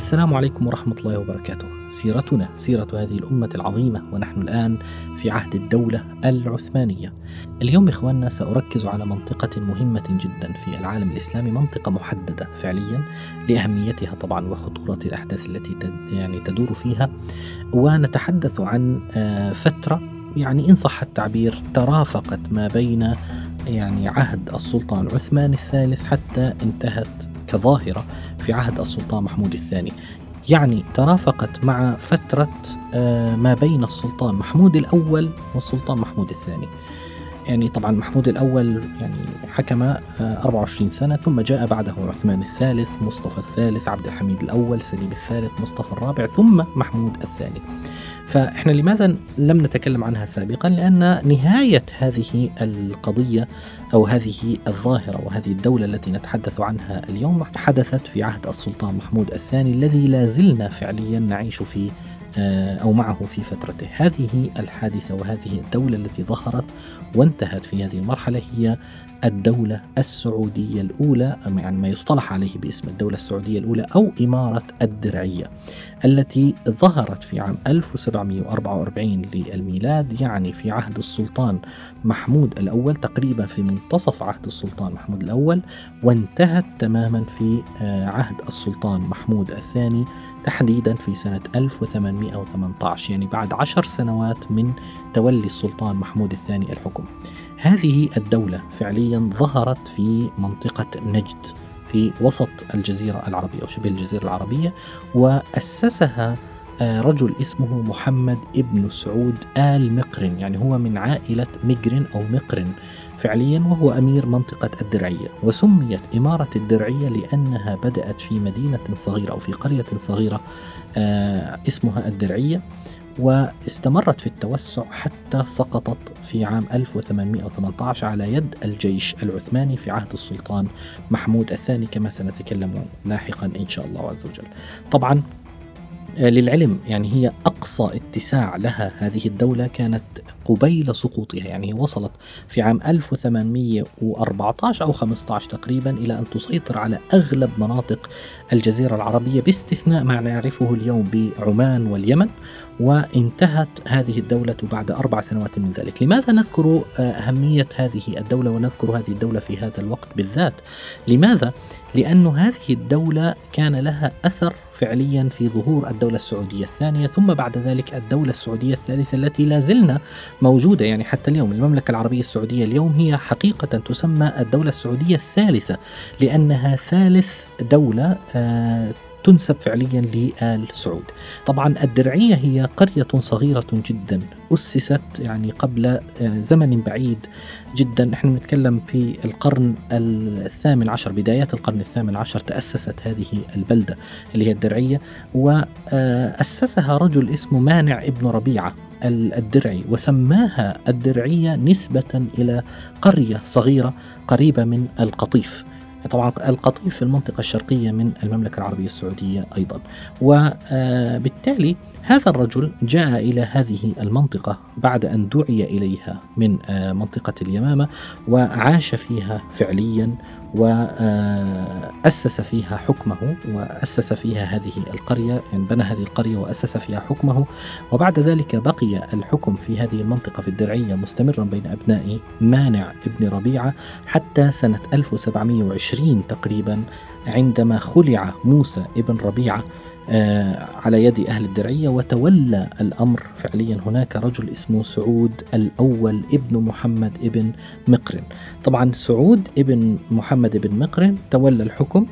السلام عليكم ورحمة الله وبركاته. سيرتنا سيرة هذه الأمة العظيمة ونحن الآن في عهد الدولة العثمانية. اليوم إخواننا سأركز على منطقة مهمة جدا في العالم الإسلامي، منطقة محددة فعليا لأهميتها طبعا وخطورة الأحداث التي يعني تدور فيها، ونتحدث عن آه، فترة يعني إن صح التعبير ترافقت ما بين يعني عهد السلطان عثمان الثالث حتى انتهت كظاهرة في عهد السلطان محمود الثاني. يعني ترافقت مع فترة آه، ما بين السلطان محمود الأول والسلطان محمود الثاني. يعني طبعا محمود الأول يعني حكم 24 آه، سنة ثم جاء بعده عثمان الثالث مصطفى الثالث عبد الحميد الأول سليم الثالث مصطفى الرابع ثم محمود الثاني. فإحنا لماذا لم نتكلم عنها سابقا؟ لأن نهاية هذه القضية أو هذه الظاهرة وهذه الدولة التي نتحدث عنها اليوم حدثت في عهد السلطان محمود الثاني الذي لا زلنا فعليا نعيش في آه، أو معه في فترته. هذه الحادثة وهذه الدولة التي ظهرت وانتهت في هذه المرحلة هي الدولة السعودية الأولى يعني ما يصطلح عليه باسم الدولة السعودية الأولى أو إمارة الدرعية التي ظهرت في عام 1744 للميلاد يعني في عهد السلطان محمود الأول تقريبا في منتصف عهد السلطان محمود الأول وانتهت تماما في آه، عهد السلطان محمود الثاني تحديدا في سنة 1818 يعني بعد عشر سنوات من تولي السلطان محمود الثاني الحكم. هذه الدولة فعليا ظهرت في منطقة نجد في وسط الجزيرة العربية أو شبه الجزيرة العربية وأسسها آه، رجل اسمه محمد ابن سعود آل مقرن يعني هو من عائلة مقرن أو مقرن فعليا وهو أمير منطقة الدرعية. وسميت إمارة الدرعية لأنها بدأت في مدينة صغيرة أو في قرية صغيرة آه، اسمها الدرعية. واستمرت في التوسع حتى سقطت في عام 1818 على يد الجيش العثماني في عهد السلطان محمود الثاني كما سنتكلم لاحقا إن شاء الله عز وجل. طبعا للعلم يعني هي أقصى اتساع لها هذه الدولة كانت قبيل سقوطها يعني وصلت في عام 1814 أو 15 تقريبا إلى أن تسيطر على أغلب مناطق الجزيرة العربية باستثناء ما نعرفه اليوم بعمان واليمن وانتهت هذه الدولة بعد أربع سنوات من ذلك لماذا نذكر آه، أهمية هذه الدولة ونذكر هذه الدولة في هذا الوقت بالذات لماذا؟ لأن هذه الدولة كان لها أثر فعليا في ظهور الدولة السعودية الثانية ثم بعد ذلك الدولة السعودية الثالثة التي لا زلنا موجودة يعني حتى اليوم. المملكة العربية السعودية اليوم هي حقيقة تسمى الدولة السعودية الثالثة لأنها ثالث دولة آه تنسب فعليا لآل سعود. طبعا الدرعية هي قرية صغيرة جدا. أسست يعني قبل آه، زمن بعيد جدا. نحن نتكلم في القرن الثامن عشر بدايات القرن الثامن عشر تأسست هذه البلدة اللي هي الدرعية وأسسها رجل اسمه مانع ابن ربيعة الدرعي وسماها الدرعية نسبة إلى قرية صغيرة قريبة من القطيف. طبعا القطيف في المنطقة الشرقية من المملكة العربية السعودية أيضا. وبالتالي هذا الرجل جاء إلى هذه المنطقة بعد أن دعي إليها من آه، منطقة اليمامة وعاش فيها فعليا وأسس فيها حكمه وأسس فيها هذه القرية يعني بنى هذه القرية وأسس فيها حكمه. وبعد ذلك بقي الحكم في هذه المنطقة في الدرعية مستمرا بين أبناء مانع ابن ربيعة حتى سنة 1720 تقريبا عندما خلع موسى ابن ربيعة. على يد أهل الدرعية وتولى الأمر فعليا. هناك رجل اسمه سعود الأول ابن محمد ابن مقرن. طبعا سعود ابن محمد ابن مقرن تولى الحكم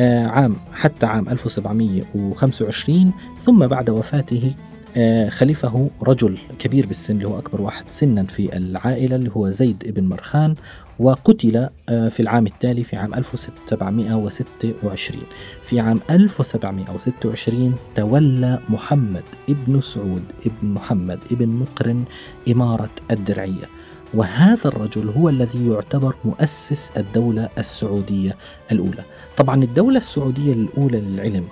آه، عام حتى عام 1725 ثم بعد وفاته آه، خلفه رجل كبير بالسن اللي هو أكبر واحد سنا في العائلة اللي هو زيد ابن مرخان وقتل آه، في العام التالي في عام 1726 في عام 1726 تولى محمد ابن سعود ابن محمد ابن مقرن إمارة الدرعية. وهذا الرجل هو الذي يعتبر مؤسس الدولة السعودية الأولى. طبعا الدولة السعودية الأولى للعلم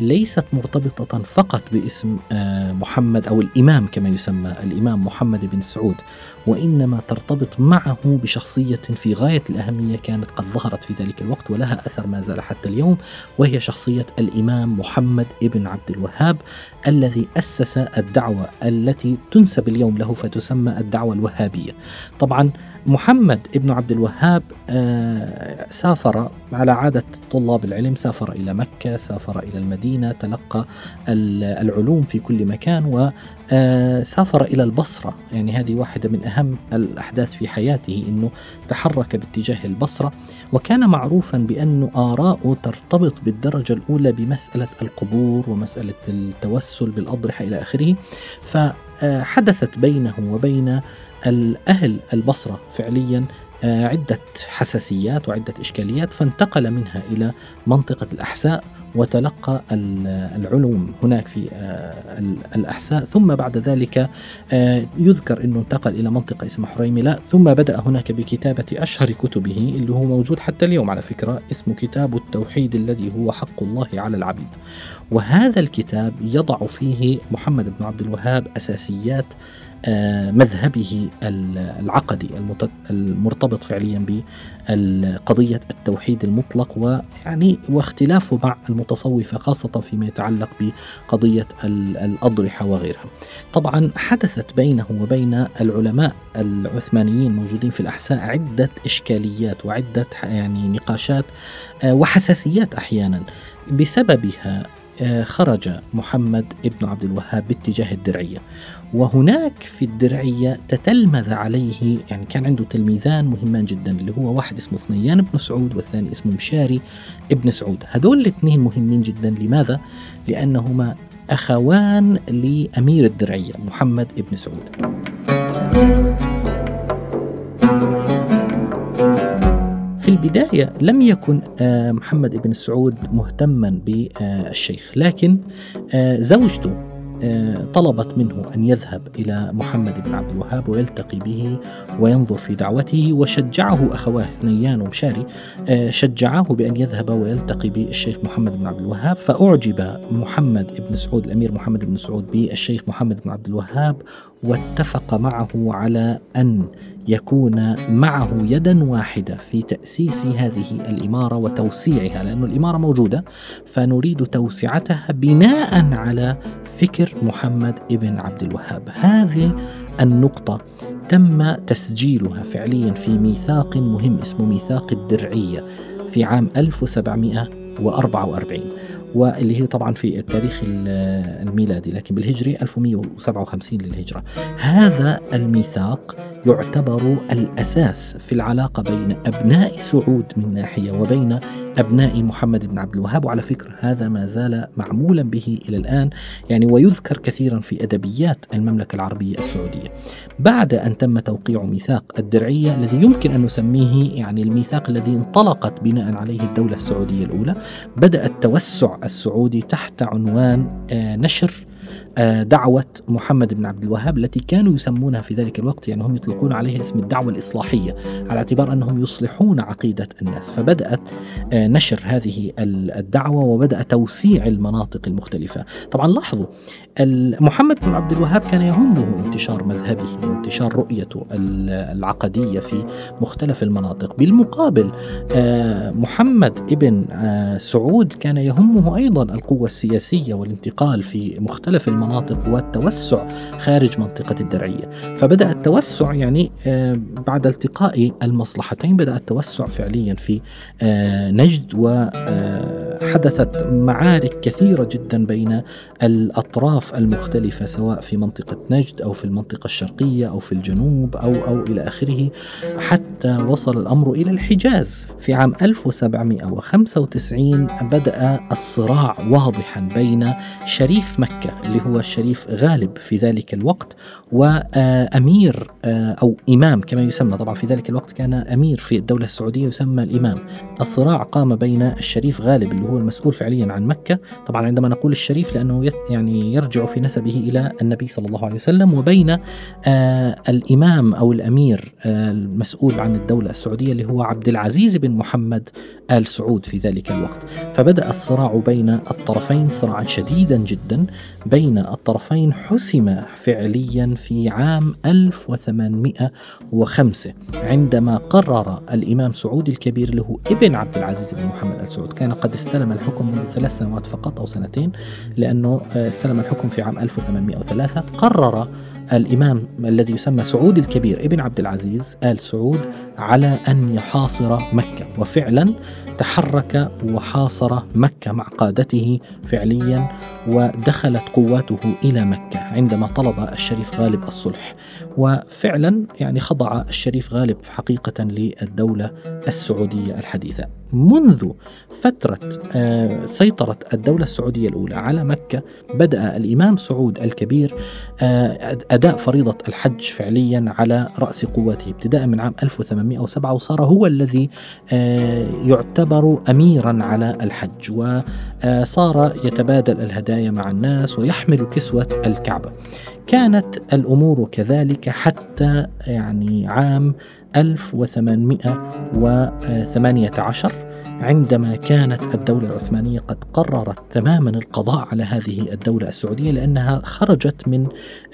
ليست مرتبطة فقط باسم آه، محمد أو الإمام كما يسمى الإمام محمد بن سعود وإنما ترتبط معه بشخصية في غاية الأهمية كانت قد ظهرت في ذلك الوقت ولها أثر ما زال حتى اليوم وهي شخصية الإمام محمد بن عبد الوهاب الذي أسس الدعوة التي تنسب اليوم له فتسمى الدعوة الوهابية. طبعا محمد ابن عبد الوهاب آه، سافر على عادة طلاب العلم سافر إلى مكة سافر إلى المدينة تلقى العلوم في كل مكان وسافر آه، إلى البصرة. يعني هذه واحدة من أهم الأحداث في حياته أنه تحرك باتجاه البصرة. وكان معروفا بأن آراءه ترتبط بالدرجة الأولى بمسألة القبور ومسألة التوسل بالأضرحة إلى آخره. فحدثت بينه وبين الأهل البصرة فعليا آه، عدة حساسيات وعدة إشكاليات فانتقل منها إلى منطقة الأحساء وتلقى العلوم هناك في آه، الأحساء. ثم بعد ذلك آه، يذكر أنه انتقل إلى منطقة اسمها حريملة ثم بدأ هناك بكتابة أشهر كتبه اللي هو موجود حتى اليوم على فكرة اسمه كتاب التوحيد الذي هو حق الله على العبيد. وهذا الكتاب يضع فيه محمد بن عبد الوهاب أساسيات آه، مذهبه العقدي المرتبط فعليا بقضية التوحيد المطلق ويعني واختلافه مع المتصوفة خاصة فيما يتعلق بقضية الأضرحة وغيرها. طبعا حدثت بينه وبين العلماء العثمانيين موجودين في الأحساء عدة إشكاليات وعدة يعني نقاشات آه، وحساسيات أحيانا. بسببها خرج محمد ابن عبد الوهاب باتجاه الدرعية. وهناك في الدرعية تتلمذ عليه يعني كان عنده تلميذان مهمان جدا اللي هو واحد اسمه ثنيان بن سعود والثاني اسمه مشاري ابن سعود. هدول الاثنين مهمين جدا. لماذا؟ لأنهما أخوان لأمير الدرعية محمد ابن سعود. في البداية لم يكن آه، محمد بن سعود مهتما بالشيخ لكن آه، زوجته آه، طلبت منه أن يذهب إلى محمد بن عبد الوهاب ويلتقي به وينظر في دعوته وشجعه أخواه ثنيان ومشاري شجعاه بأن يذهب ويلتقي بالشيخ محمد بن عبد الوهاب فأعجب محمد بن سعود الأمير محمد بن سعود بالشيخ محمد بن عبد الوهاب واتفق معه على أن يكون معه يدا واحدة في تأسيس هذه الإمارة وتوسيعها لأن الإمارة موجودة فنريد توسعتها بناء على فكر محمد ابن عبد الوهاب. هذه النقطة تم تسجيلها فعليا في ميثاق مهم اسمه ميثاق الدرعية في عام 1744 واللي هي طبعا في التاريخ الميلادي لكن بالهجري 1157 للهجرة. هذا الميثاق يعتبر الأساس في العلاقة بين أبناء سعود من ناحية وبين أبناء محمد بن عبد الوهاب. وعلى فكرة هذا ما زال معمولا به إلى الآن يعني ويذكر كثيرا في أدبيات المملكة العربية السعودية. بعد أن تم توقيع ميثاق الدرعية الذي يمكن أن نسميه يعني الميثاق الذي انطلقت بناء عليه الدولة السعودية الأولى بدأ التوسع السعودي تحت عنوان آه، نشر دعوة محمد بن عبد الوهاب التي كانوا يسمونها في ذلك الوقت يعني هم يطلقون عليها اسم الدعوة الإصلاحية على اعتبار أنهم يصلحون عقيدة الناس. فبدأت آه، نشر هذه الدعوة وبدأ توسيع المناطق المختلفة. طبعا لاحظوا محمد بن عبد الوهاب كان يهمه انتشار مذهبه وانتشار رؤيته العقدية في مختلف المناطق. بالمقابل آه، محمد ابن سعود كان يهمه أيضا القوة السياسية والانتقال في مختلف المناطق المناطق والتوسع خارج منطقة الدرعية. فبدأ التوسع يعني آه، بعد التقاء المصلحتين بدأ التوسع فعليا في آه، نجد وحدثت آه، معارك كثيرة جدا بين الأطراف المختلفة سواء في منطقة نجد أو في المنطقة الشرقية أو في الجنوب أو أو إلى آخره حتى وصل الأمر إلى الحجاز. في عام 1795 بدأ الصراع واضحا بين شريف مكة اللي هو الشريف غالب في ذلك الوقت وأمير أو إمام كما يسمى. طبعا في ذلك الوقت كان أمير في الدولة السعودية يسمى الإمام. الصراع قام بين الشريف غالب اللي هو هو المسؤول فعليا عن مكة. طبعا عندما نقول الشريف لأنه يعني يرجع في نسبه إلى النبي صلى الله عليه وسلم وبين آه الإمام أو الأمير آه المسؤول عن الدولة السعودية اللي هو عبد العزيز بن محمد آل سعود في ذلك الوقت. فبدأ الصراع بين الطرفين صراعا شديدا جدا. بين الطرفين حسم فعليا في عام 1805 عندما قرر الإمام سعود الكبير له ابن عبد العزيز بن محمد آل سعود كان قد استلم الحكم منذ ثلاث سنوات فقط أو سنتين لأنه استلم الحكم في عام 1803 قرر الإمام الذي يسمى سعود الكبير ابن عبد العزيز آل سعود على أن يحاصر مكة. وفعلا تحرك وحاصر مكة مع قادته فعليا ودخلت قواته إلى مكة عندما طلب الشريف غالب الصلح. وفعلا يعني خضع الشريف غالب حقيقة للدولة السعودية الحديثة. منذ فترة آه، سيطرة الدولة السعودية الأولى على مكة بدأ الإمام سعود الكبير آه، أداء فريضة الحج فعليا على رأس قوته ابتداء من عام 1807 وصار هو الذي آه، يعتبر أميرا على الحج وصار يتبادل الهدايا مع الناس ويحمل كسوة الكعبة. كانت الأمور كذلك حتى يعني عام 1818 عندما كانت الدولة العثمانية قد قررت تماما القضاء على هذه الدولة السعودية لأنها خرجت من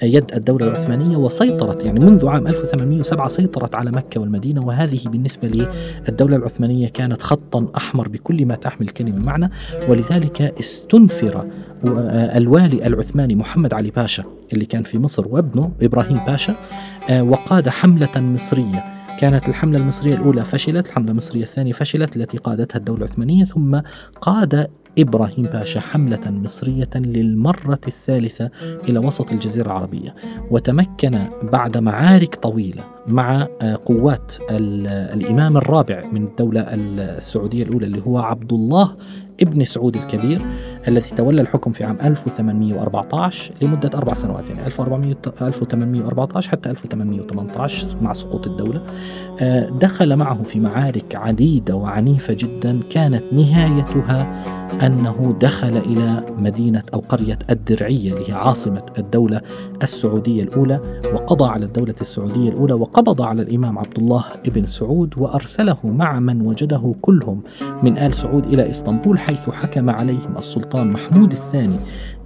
يد الدولة العثمانية وسيطرت يعني منذ عام 1807 سيطرت على مكة والمدينة وهذه بالنسبة للدولة العثمانية كانت خطا أحمر بكل ما تحمل الكلمة معنى ولذلك استنفر الوالي العثماني محمد علي باشا اللي كان في مصر وابنه إبراهيم باشا وقاد حملة مصرية. كانت الحملة المصرية الأولى فشلت الحملة المصرية الثانية فشلت التي قادتها الدولة العثمانية ثم قاد إبراهيم باشا حملة مصرية للمرة الثالثة إلى وسط الجزيرة العربية وتمكن بعد معارك طويلة مع آه، قوات الإمام الرابع من الدولة السعودية الأولى اللي هو عبد الله ابن سعود الكبير. الذي تولى الحكم في عام 1814 لمدة أربع سنوات يعني 1814 حتى 1818 مع سقوط الدولة. آه، دخل معه في معارك عديدة وعنيفة جدا كانت نهايتها أنه دخل إلى مدينة أو قرية الدرعية اللي هي عاصمة الدولة السعودية الأولى وقضى على الدولة السعودية الأولى وقبض على الإمام عبد الله ابن سعود وأرسله مع من وجده كلهم من آل سعود إلى إسطنبول حيث حكم عليهم السلطان. محمود الثاني.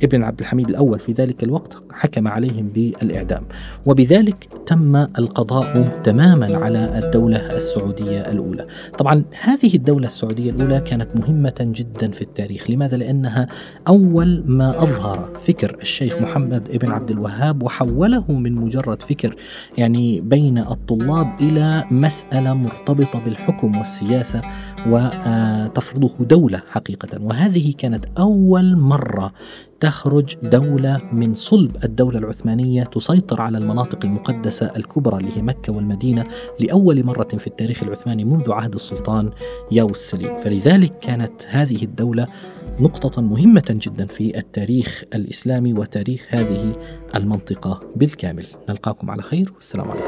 ابن عبد الحميد الأول في ذلك الوقت حكم عليهم بالإعدام. وبذلك تم القضاء تماما على الدولة السعودية الأولى. طبعا هذه الدولة السعودية الأولى كانت مهمة جدا في التاريخ. لماذا؟ لأنها أول ما أظهر فكر الشيخ محمد ابن عبد الوهاب وحوله من مجرد فكر يعني بين الطلاب إلى مسألة مرتبطة بالحكم والسياسة وتفرضه دولة حقيقة. وهذه كانت أول مرة تخرج دولة من صلب الدولة العثمانية تسيطر على المناطق المقدسة الكبرى اللي هي مكة والمدينة لأول مرة في التاريخ العثماني منذ عهد السلطان ياو السليم فلذلك كانت هذه الدولة نقطة مهمة جدا في التاريخ الإسلامي وتاريخ هذه المنطقة بالكامل. نلقاكم على خير والسلام عليكم.